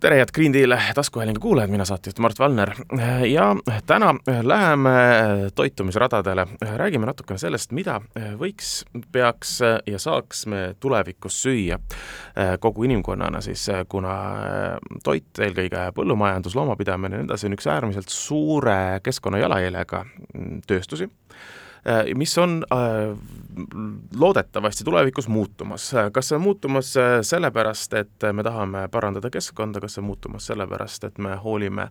tere, head Green Deal taskuhäälingu kuulajad, mina saatejuht Mart Valner. Ja täna läheme toitumisradadele, räägime natukene sellest, mida võiks, peaks ja saaks me tulevikus süüa kogu inimkonnana siis, kuna toit, eelkõige põllumajandus, loomapidamine ja nii edasi, on üks äärmiselt suure keskkonna jalajäljega tööstusi mis on äh, loodetavasti tulevikus muutumas. kas see on muutumas äh, sellepärast, et me tahame parandada keskkonda, kas see on muutumas sellepärast, et me hoolime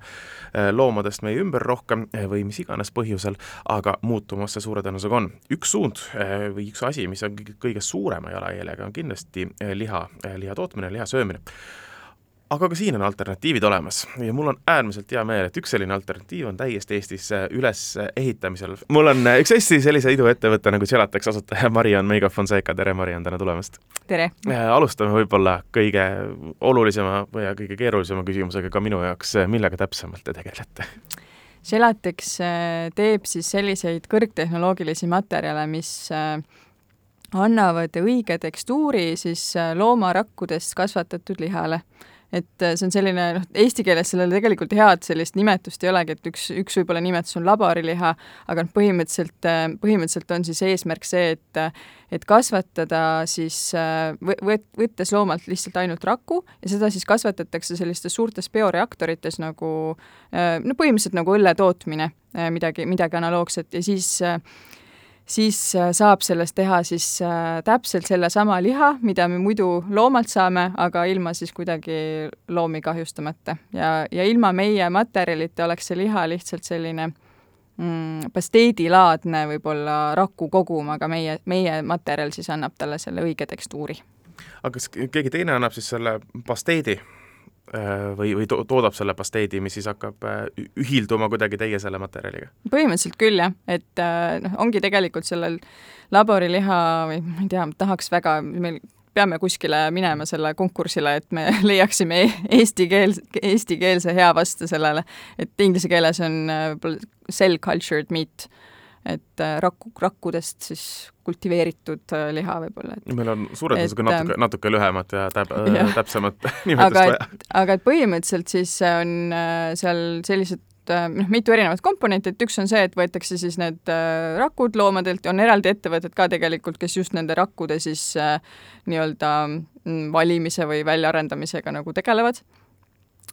loomadest meie ümber rohkem või mis iganes põhjusel, aga muutumas see suure tõenäosusega on. üks suund või üks asi, mis on kõige suurema jalajäljega, on kindlasti liha, liha tootmine, liha söömine aga ka siin on alternatiivid olemas ja mul on äärmiselt hea meel, et üks selline alternatiiv on täiesti Eestis äh, ülesehitamisel. mul on äh, üks hästi sellise iduettevõte nagu Gelatex asutaja Mariann Meigo Fonseca, tere Mariann, täna tulemast! tere! Äh, alustame võib-olla kõige olulisema või kõige keerulisema küsimusega ka minu jaoks, millega täpsemalt te tegelete? Gelatex teeb siis selliseid kõrgtehnoloogilisi materjale, mis annavad õige tekstuuri siis loomarakkudest kasvatatud lihale et äh, see on selline, noh, eesti keeles sellele tegelikult head sellist nimetust ei olegi, et üks, üks võib-olla nimetus on laboriliha, aga noh, põhimõtteliselt, äh, põhimõtteliselt on siis eesmärk see, et et kasvatada siis võt-, võttes loomalt lihtsalt ainult raku ja seda siis kasvatatakse sellistes suurtes bioreaktorites nagu no põhimõtteliselt nagu õlle tootmine, midagi, midagi analoogset. Ja siis äh, siis äh, saab sellest teha siis äh, täpselt sellesama liha, mida me muidu loomalt saame, aga ilma siis kuidagi loomi kahjustamata. ja, ja ilma meie materjalita oleks see liha lihtsalt selline mm, pasteedilaadne võib-olla raku kogum, aga meie, meie materjal siis annab talle selle õige tekstuuri. aga kas keegi teine annab siis selle pasteedi või, või to toodab selle pasteedi, mis siis hakkab äh, ühilduma kuidagi teie selle materjaliga? põhimõtteliselt küll jah, et äh, noh, ongi tegelikult sellel laboriliha või ma ei tea, tahaks väga, meil peame kuskile minema selle konkursile, et me leiaksime eesti keel, eestikeelse hea vastu sellele, et inglise keeles on cell cultured meat et äh, rakku, rakkudest siis kultiveeritud äh, liha võib-olla. meil on suure tõenäosusega natuke, äh, natuke lühemat ja täp-, täpsemat nimetust vaja. aga et põhimõtteliselt siis on seal sellised noh, mitu erinevat komponenti, et üks on see, et võetakse siis need rakud loomadelt, on eraldi ettevõtted ka tegelikult, kes just nende rakkude siis nii-öelda mm, valimise või väljaarendamisega nagu tegelevad Äh,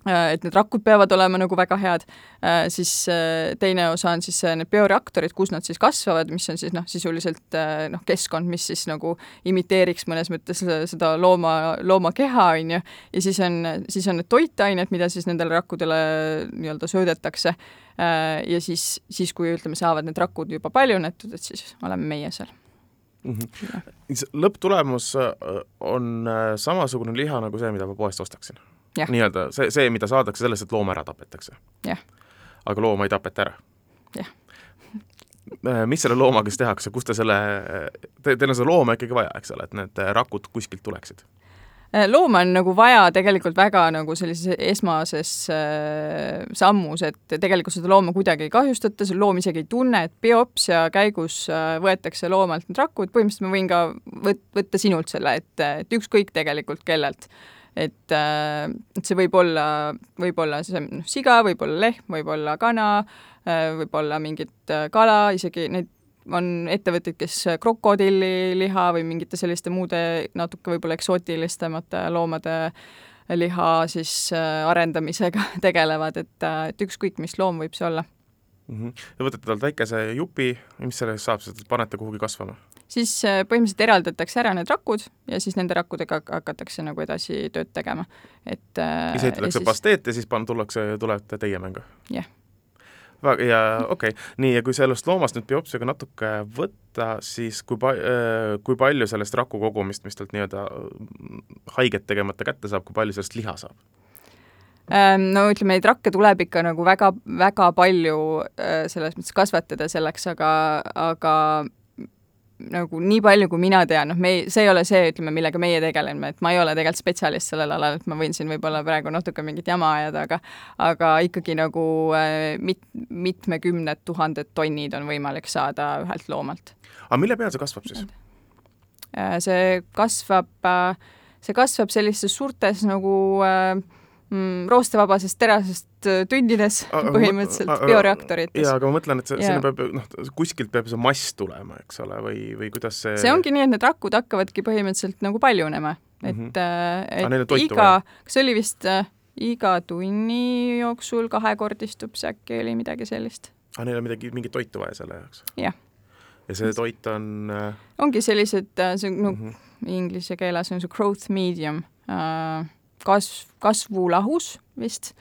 et need rakud peavad olema nagu väga head, äh, siis äh, teine osa on siis need bioreaktorid, kus nad siis kasvavad, mis on siis noh, sisuliselt noh, keskkond, mis siis nagu imiteeriks mõnes mõttes seda looma, looma keha, on ju, ja siis on, siis on need toitained, mida siis nendele rakkudele nii-öelda söödetakse, ja siis, siis kui ütleme, saavad need rakud juba paljunetud, et siis oleme meie seal. Mm. -hmm. lõpptulemus on samasugune liha nagu see, mida ma poest ostaksin nii-öelda see, see, mida saadakse sellest, et loom ära tapetakse. aga looma ei tapeta ära. Äh, mis selle loomaga siis tehakse, kust te selle te,, teil on seda looma ikkagi vaja, eks ole, et need rakud kuskilt tuleksid? Äh, looma on nagu vaja tegelikult väga nagu sellises esmases äh, sammus, et tegelikult seda looma kuidagi ei kahjustata, see loom isegi ei tunne, et biopsia käigus äh, võetakse loomalt need rakud, põhimõtteliselt ma võin ka võt-, võtta sinult selle, et, et ükskõik tegelikult kellelt et, äh, et see võib olla, võib olla see noh, siga, võib olla lehm, võib olla kana, äh, võib olla mingit äh, kala, isegi neid on ettevõtteid, kes krokodilliliha või mingite selliste muude natuke võib-olla eksootilisemate loomade liha siis arendamisega tegelevad, et, et ükskõik, mis loom võib see olla mm. -hmm. ja võtate talt väikese jupi, mis sellest saab, siis panete kuhugi kasvama? Siis äh, põhimõtteliselt eraldatakse ära need rakud ja siis nende rakkudega hakatakse nagu edasi tööd tegema, et äh, siis ehitatakse siis... pasteet ja siis pan-, tullakse, tulete teie mängu? jah yeah ja okei okay., nii, ja kui sellest loomast nüüd biopsiaga natuke võtta, siis kui pa-, äh, kui palju sellest raku kogumist, mis talt nii-öelda haiget tegemata kätte saab, kui palju sellest liha saab? Ähm, no ütleme, neid rakke tuleb ikka nagu väga, väga palju selles mõttes kasvatada selleks, aga, aga nagu nii palju, kui mina tean, noh, me ei, see ei ole see, ütleme, millega meie tegeleme, et ma ei ole tegelikult spetsialist sellel alal, et ma võin siin võib-olla praegu natuke mingit jama ajada, aga aga ikkagi nagu äh, mit-, mitmekümned tuhanded tonnid on võimalik saada ühelt loomalt. aga mille peal see kasvab siis? Äh, see kasvab, äh, see kasvab sellistes suurtes nagu äh, mm, roostevabasest terasest äh, tündides põhimõtteliselt bioreaktorites. jaa, aga ma mõtlen, et see, sinna peab, noh, kuskilt peab see mass tulema, eks ole, või, või kuidas see see ongi nii, et need rakud hakkavadki põhimõtteliselt nagu paljunema, et mm, -hmm. et ah, iga, kas oli vist äh, iga tunni jooksul kahekordistub see äkki, oli midagi sellist. aa, ah, neil on midagi, mingit toitu vaja selle jaoks? jah. ja see toit on äh... ongi sellised, see no mm -hmm. inglise keeles on see growth medium äh,, kasv, kasvulahus vist,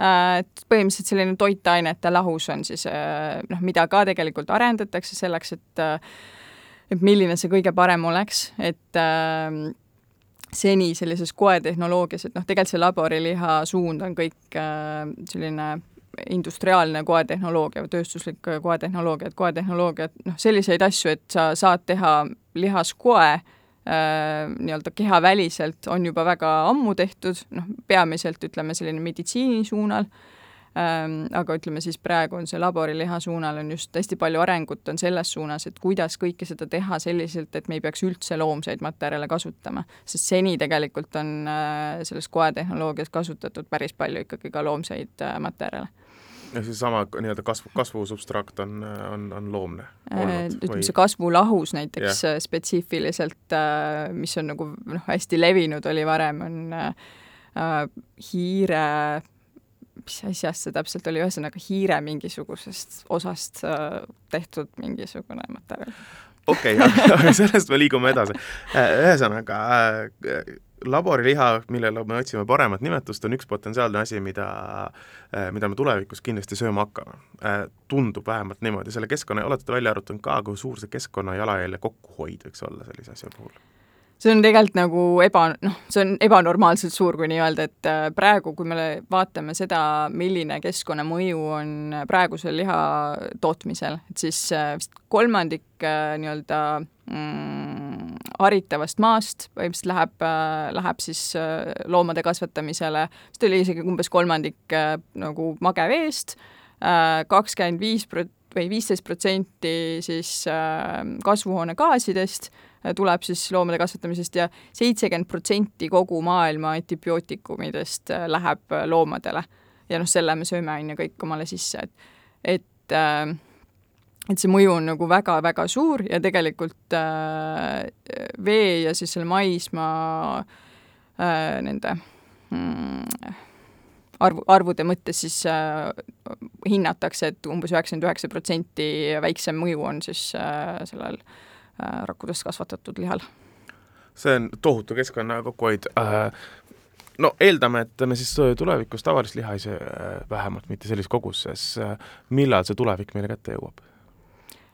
äh, et põhimõtteliselt selline toitainete lahus on siis äh, noh, mida ka tegelikult arendatakse selleks, et äh, et milline see kõige parem oleks, et äh, seni sellises koetehnoloogias, et noh, tegelikult see laboriliha suund on kõik äh, selline industriaalne koetehnoloogia või tööstuslik koetehnoloogia, et koetehnoloogia, et noh, selliseid asju, et sa saad teha lihaskoe äh, Äh, nii-öelda kehaväliselt on juba väga ammu tehtud, noh, peamiselt ütleme selline meditsiini suunal ähm,, aga ütleme siis praegu on see laboriliha suunal on just hästi palju arengut on selles suunas, et kuidas kõike seda teha selliselt, et me ei peaks üldse loomseid materjale kasutama. sest seni tegelikult on äh, selles koetehnoloogias kasutatud päris palju ikkagi ka loomseid äh, materjale ja seesama nii-öelda kasvu, kasvusubstraakt on, on, on loomne äh, olnud? ütleme, see kasvulahus näiteks yeah. Äh, spetsiifiliselt, äh, mis on nagu noh, hästi levinud oli varem, on äh, hiire, mis asjast see täpselt oli, ühesõnaga hiire mingisugusest osast äh, tehtud mingisugune materjal. okei okay,, aga sellest me liigume edasi. ühesõnaga äh, laboriliha, millele me otsime paremat nimetust, on üks potentsiaalne asi, mida, eh, mida me tulevikus kindlasti sööma hakkame. Eh, tundub vähemalt niimoodi, selle keskkonna, olete te välja arvutanud ka, kui suur see keskkonna jalajälje kokkuhoid võiks olla sellise asja puhul? see on tegelikult nagu eba, noh, see on ebanormaalselt suur, kui nii öelda, et äh, praegu, kui me vaatame seda, milline keskkonnamõju on praegusel liha tootmisel, et siis äh, vist kolmandik äh, nii-öelda mm, haritavast maast põhimõtteliselt läheb, läheb siis loomade kasvatamisele, vist oli isegi umbes kolmandik nagu mageveest, kakskümmend viis prot-, või viisteist protsenti siis kasvuhoonegaasidest Äh, tuleb siis loomade kasvatamisest ja seitsekümmend protsenti kogu maailma antibiootikumidest äh, läheb äh, loomadele. ja noh, selle me sööme, on ju, kõik omale sisse, et, et äh, et see mõju on nagu väga-väga suur ja tegelikult äh, vee ja siis selle maismaa äh, nende mm, arvu, arvude mõttes siis äh, hinnatakse, et umbes üheksakümmend üheksa protsenti väiksem mõju on siis äh, sellel äh, Äh, rakkudest kasvatatud lihal. see on tohutu keskkonna kokkuhoid äh, no eeldame, et me siis tulevikus tavalist liha ei söö äh, vähemalt mitte sellises koguses. millal see tulevik meile kätte jõuab?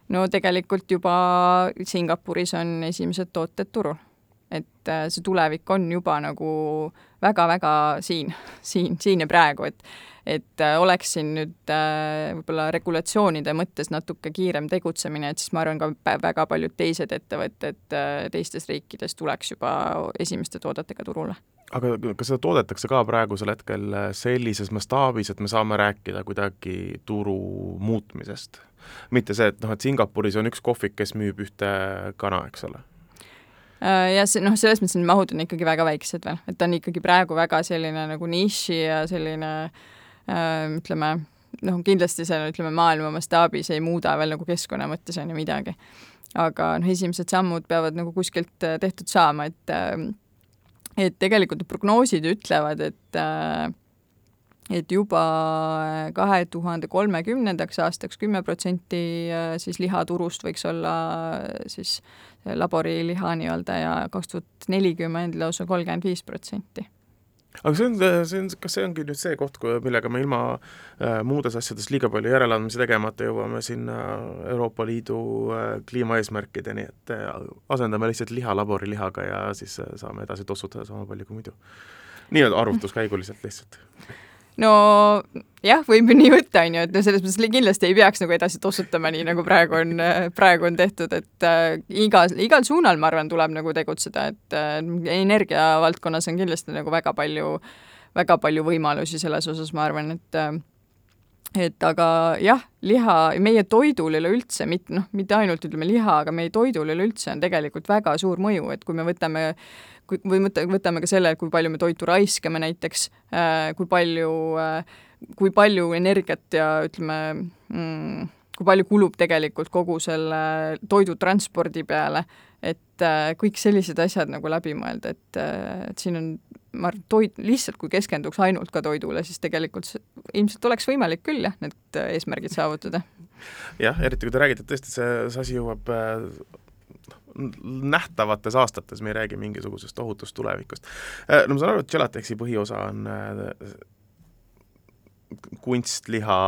No tegelikult juba Singapuris on esimesed tooted turul. Et see tulevik on juba nagu väga-väga siin, siin, siin ja praegu, et et äh, oleks siin nüüd äh, võib-olla regulatsioonide mõttes natuke kiirem tegutsemine, et siis ma arvan, ka väga paljud teised ettevõtted äh, teistes riikides tuleks juba esimeste toodetega turule aga kas seda toodetakse ka praegusel hetkel sellises mastaabis, et me saame rääkida kuidagi turu muutmisest? mitte see, et noh, et Singapuris on üks kohvik, kes müüb ühte kana, eks ole? Ja see noh, selles mõttes need mahud on ikkagi väga väiksed veel, et ta on ikkagi praegu väga selline nagu niši ja selline äh, Äh, ütleme, noh, kindlasti see, ütleme, maailma mastaabis ei muuda veel nagu keskkonna mõttes on ju midagi. aga noh, esimesed sammud peavad nagu kuskilt äh, tehtud saama, et äh, et tegelikult prognoosid ütlevad, et et juba kahe tuhande kolmekümnendaks aastaks kümme protsenti siis lihaturust võiks olla siis laboriliha nii-öelda ja kaks tuhat nelikümmend lausa kolmkümmend viis protsenti aga see on, see on, kas see ongi nüüd see koht, millega me ilma äh, muudes asjades liiga palju järeleandmisi tegemata jõuame sinna Euroopa Liidu äh, kliimaeesmärkideni, et äh, asendame lihtsalt liha laborilihaga ja siis äh, saame edasi tossutada sama palju kui muidu. nii-öelda arvutuskäiguliselt lihtsalt no jah, võib ju nii võtta, on ju, et no selles mõttes kindlasti ei peaks nagu edasi tossutama, nii nagu praegu on, praegu on tehtud, et äh, igal, igal suunal, ma arvan, tuleb nagu tegutseda, et äh, energiavaldkonnas on kindlasti nagu väga palju, väga palju võimalusi selles osas, ma arvan, et äh, et aga jah, liha, meie toidul üleüldse, mitte noh, mitte ainult ütleme liha, aga meie toidul üleüldse on tegelikult väga suur mõju, et kui me võtame kui, või mõtle, võtame ka selle, kui palju me toitu raiskame näiteks äh,, kui palju äh,, kui palju energiat ja ütleme mm,, kui palju kulub tegelikult kogu selle toidutranspordi peale, et äh, kõik sellised asjad nagu läbi mõelda, et et siin on ma arvan, toit, lihtsalt kui keskenduks ainult ka toidule, siis tegelikult ilmselt oleks võimalik küll jah, need eesmärgid saavutada. jah, eriti kui te räägite, et tõesti see, see asi jõuab äh, nähtavates aastates, me ei räägi mingisugusest ohutust tulevikust. Äh, no ma saan aru, et Gelatexi põhiosa on äh, kunstliha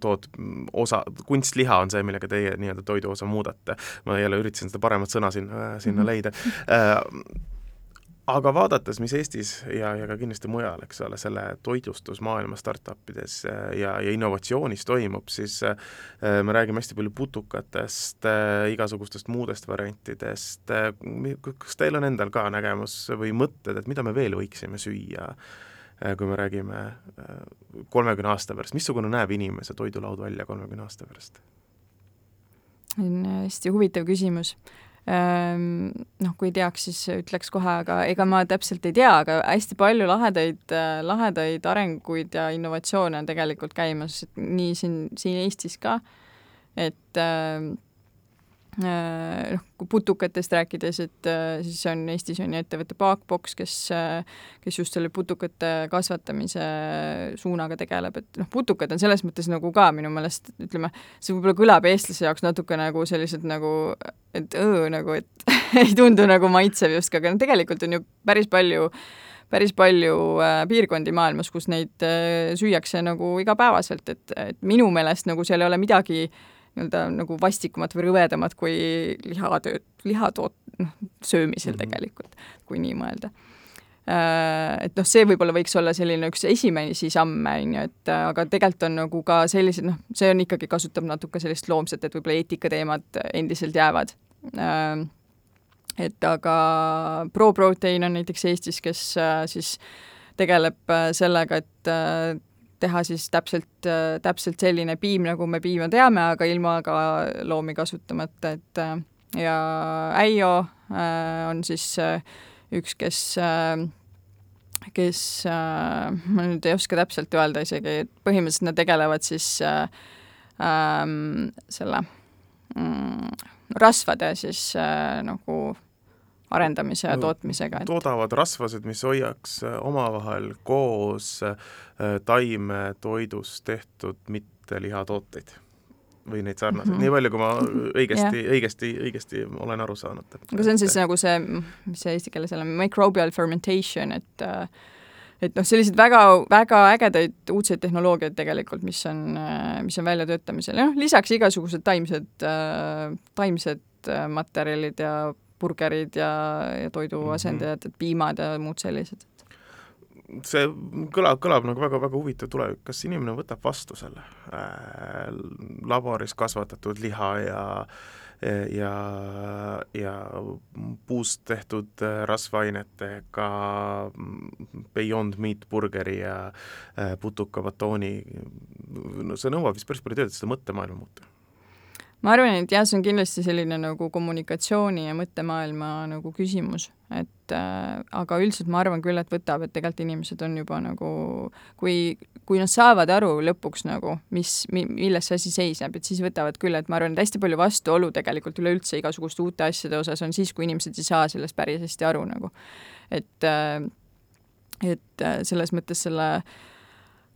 tood-, osa, kunstliha on see, millega teie nii-öelda toiduosa muudate. ma jälle üritasin seda paremat sõna sinna, sinna mhm. leida aga vaadates, mis Eestis ja, ja ka kindlasti mujal, eks ole, selle toitlustusmaailma startupides äh, ja, ja innovatsioonis toimub, siis äh, me räägime hästi palju putukatest äh,, igasugustest muudest variantidest kas teil on endal ka nägemus või mõtted, et mida me veel võiksime süüa kui me räägime kolmekümne aasta pärast, missugune näeb inimese toidulaud välja kolmekümne aasta pärast? see on hästi huvitav küsimus noh, kui teaks, siis ütleks kohe, aga ega ma täpselt ei tea, aga hästi palju lahedaid, lahedaid arenguid ja innovatsioone on tegelikult käimas, nii siin, siin Eestis ka, et Äh, noh, kui putukatest rääkides, et äh, siis on Eestis on ju ettevõte Paakboks, kes, äh, kes just selle putukate kasvatamise suunaga tegeleb, et noh, putukad on selles mõttes nagu ka minu meelest ütleme, see võib-olla kõlab eestlase jaoks natuke nagu sellised nagu, et õõ nagu, et ei tundu nagu maitsev justkui, aga no tegelikult on ju päris palju päris palju äh, piirkondi maailmas, kus neid äh, süüakse nagu igapäevaselt, et, et minu meelest nagu seal ei ole midagi äh, nii-öelda nagu vastikumat või rõvedamat kui lihatööd, lihatoot-, noh, söömisel mm -hmm. tegelikult, kui nii mõelda äh, et noh, see võib-olla võiks olla selline üks esimesi samme, on ju, et äh, aga tegelikult on nagu ka sellised, noh, see on ikkagi, kasutab natuke sellist loomset, et võib-olla eetikateemad endiselt jäävad. Äh, et aga ProProtein on näiteks Eestis, kes siis tegeleb sellega, et teha siis täpselt, täpselt selline piim, nagu me piima teame, aga ilma ka loomi kasutamata, et ja Äio äh, on siis äh, üks, kes äh, kes, ma nüüd ei oska täpselt öelda isegi, et põhimõtteliselt nad tegelevad siis äh, ähm, selle mm, rasvade siis äh, nagu arendamise ja tootmisega et.... toodavad rasvased, mis hoiaks äh, omavahel koos äh, taimetoidust tehtud mittelihatooteid või neid sarnaseid mm, -hmm. nii palju, kui ma õigesti yeah., õigesti, õigesti olen aru saanud. aga see on siis nagu see, mis see eesti keeles on, microbial fermentation, et äh, et noh, selliseid väga, väga ägedaid uudseid tehnoloogiaid tegelikult, mis on, mis on väljatöötamisel, noh, lisaks igasugused taimsed, taimsed materjalid ja burgerid ja, ja toiduasendajad mm, -hmm. et piimad ja muud sellised. see kõlab, kõlab nagu väga-väga huvitav tulevik, kas inimene võtab vastu selle äh, laboris kasvatatud liha ja ja, ja puust tehtud rasvaainetega Beyond Meat burgeri ja äh, putuka batooni, no see nõuab vist päris palju tööd, et seda mõttemaailma muuta ma arvan, et jah, see on kindlasti selline nagu kommunikatsiooni ja mõttemaailma nagu küsimus, et äh, aga üldiselt ma arvan küll, et võtab, et tegelikult inimesed on juba nagu, kui, kui nad saavad aru lõpuks nagu, mis mi,, milles see asi seisneb, et siis võtavad küll, et ma arvan, et hästi palju vastuolu tegelikult üleüldse igasuguste uute asjade osas on siis, kui inimesed ei saa sellest päris hästi aru nagu. et äh,, et äh, selles mõttes selle äh,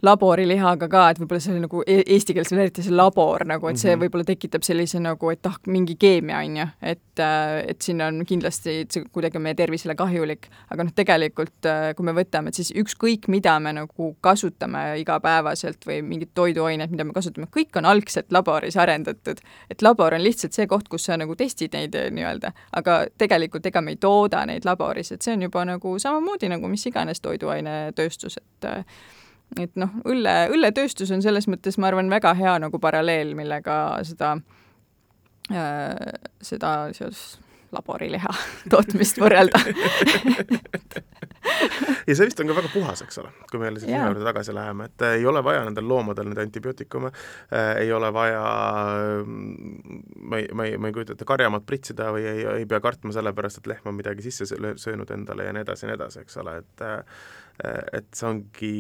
laborilihaga ka, et võib-olla see oli nagu e-, eesti keeles veel eriti see labor nagu, et see -hmm. võib-olla tekitab sellise nagu, et ah, mingi keemia, on ju, et, äh, et siin on kindlasti, see kuidagi meie tervisele kahjulik, aga noh, tegelikult äh, kui me võtame, et siis ükskõik, mida me nagu kasutame igapäevaselt või mingid toiduained, mida me kasutame, kõik on algselt laboris arendatud. et labor on lihtsalt see koht, kus sa nagu testid neid äh, nii-öelda, aga tegelikult ega me ei tooda neid laboris, et see on juba nagu samamoodi nagu mis iganes toiduainetööstus, et et noh, õlle, õlletööstus on selles mõttes, ma arvan, väga hea nagu paralleel, millega seda äh,, seda seoses laborileha tootmist võrrelda. Ja see vist on ka väga puhas, eks ole, kui me jälle sinna juurde tagasi läheme, et ei ole vaja nendel loomadel neid antibiootikume äh,, ei ole vaja, ma ei, ma ei, ma ei kujuta ette, karjamaad pritsida või ei, ei pea kartma selle pärast, et lehm on midagi sisse söönud endale ja nii edasi ja nii edasi, eks ole, et et see ongi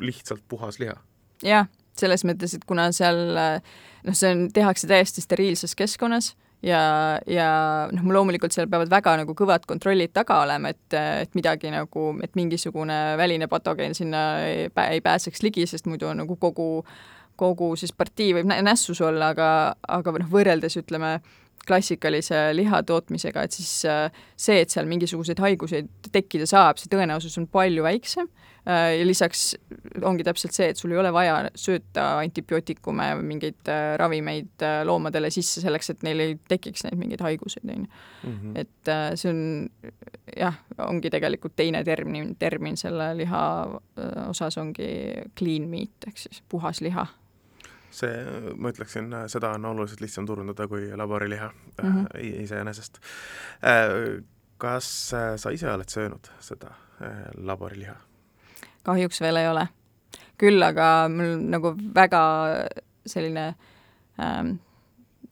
lihtsalt puhas liha. jah, selles mõttes, et kuna seal noh, see on, tehakse täiesti steriilses keskkonnas ja, ja noh, loomulikult seal peavad väga nagu kõvad kontrollid taga olema, et, et midagi nagu, et mingisugune väline patogeen sinna ei, ei pääseks ligi, sest muidu on nagu kogu, kogu siis partii võib nässus olla, aga, aga noh, võrreldes ütleme, klassikalise liha tootmisega, et siis see, et seal mingisuguseid haiguseid tekkida saab, see tõenäosus on palju väiksem Äh, ja lisaks ongi täpselt see, et sul ei ole vaja sööta antibiootikume või mingeid äh, ravimeid äh, loomadele sisse selleks, et neil ei tekiks neid mingeid haiguseid, on ju. Mhm. et see on jah, ongi tegelikult teine termin, termin selle liha osas ongi clean meat ehk siis puhas liha see, ma ütleksin, seda on oluliselt lihtsam turundada kui laboriliha mm -hmm. iseenesest. kas sa ise oled söönud seda laboriliha? kahjuks veel ei ole. küll aga mul nagu väga selline ähm,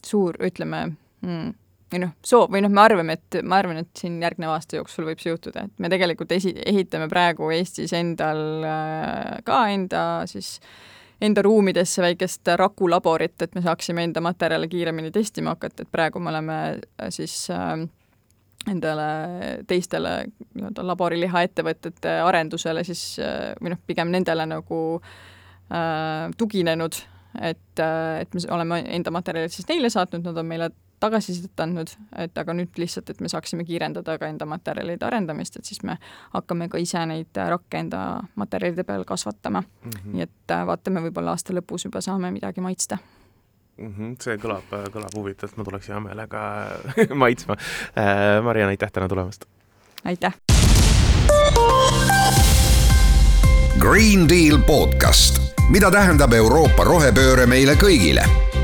suur, ütleme mm, või noh, soov või noh, me arvame, et ma arvan, et siin järgneva aasta jooksul võib see juhtuda, et me tegelikult esi-, ehitame praegu Eestis endal äh, ka enda siis enda ruumidesse väikest rakulaborit, et me saaksime enda materjale kiiremini testima hakata, et praegu me oleme äh, siis äh, endale teistele nii-öelda laborilihaettevõtete arendusele siis või noh, pigem nendele nagu äh, tuginenud, et, äh, et me oleme enda materjalid siis neile saatnud, nad on meile tagasisidet andnud, et aga nüüd lihtsalt, et me saaksime kiirendada ka enda materjalide arendamist, et siis me hakkame ka ise neid rakke enda materjalide peal kasvatama mm. -hmm. nii et äh, vaatame, võib-olla aasta lõpus juba saame midagi maitsta mm. -hmm, see kõlab, kõlab huvitavalt, ma tuleks hea meelega maitsma. Äh, Mariann, aitäh täna tulemast! aitäh! Green Deal podcast, mida tähendab Euroopa rohepööre meile kõigile?